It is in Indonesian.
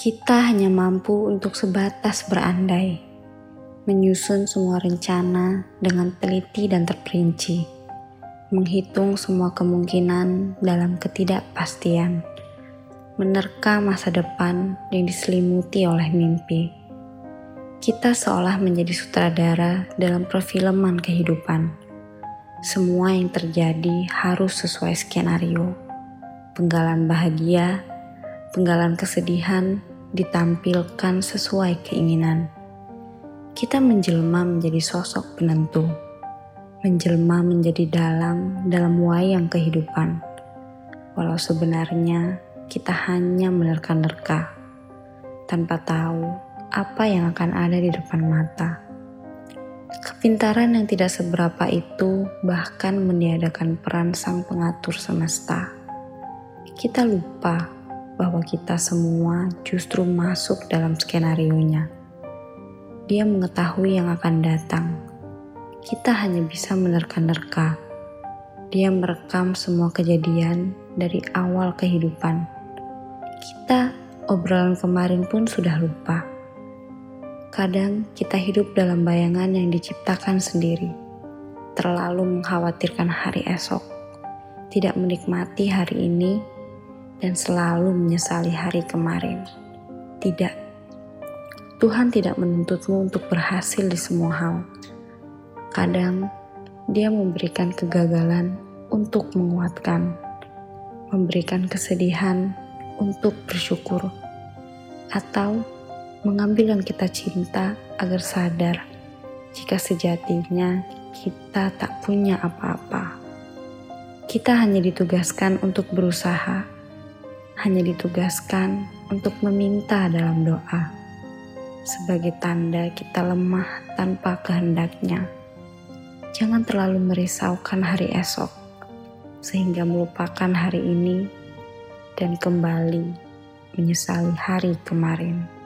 Kita hanya mampu untuk sebatas berandai, menyusun semua rencana dengan teliti dan terperinci, menghitung semua kemungkinan dalam ketidakpastian, menerka masa depan yang diselimuti oleh mimpi. Kita seolah menjadi sutradara dalam perfilman kehidupan. Semua yang terjadi harus sesuai skenario. Penggalan bahagia, penggalan kesedihan, ditampilkan sesuai keinginan. Kita menjelma menjadi sosok penentu, menjelma menjadi dalang dalam wayang kehidupan. Walau sebenarnya kita hanya menerka-nerka, tanpa tahu apa yang akan ada di depan mata. Kepintaran yang tidak seberapa itu bahkan meniadakan peran sang pengatur semesta. Kita lupa bahwa kita semua justru masuk dalam skenario-nya. Dia mengetahui yang akan datang. Kita hanya bisa menerka-nerka. Dia merekam semua kejadian dari awal kehidupan. Kita obrolan kemarin pun sudah lupa. Kadang kita hidup dalam bayangan yang diciptakan sendiri, terlalu mengkhawatirkan hari esok, tidak menikmati hari ini dan selalu menyesali hari kemarin. Tidak, Tuhan tidak menuntutmu untuk berhasil di semua hal. Kadang Dia memberikan kegagalan untuk menguatkan, memberikan kesedihan untuk bersyukur, atau mengambil yang kita cinta agar sadar jika sejatinya kita tak punya apa-apa. Kita hanya ditugaskan untuk berusaha hanya ditugaskan untuk meminta dalam doa, sebagai tanda kita lemah tanpa kehendaknya. Jangan terlalu merisaukan hari esok, sehingga melupakan hari ini dan kembali menyesali hari kemarin.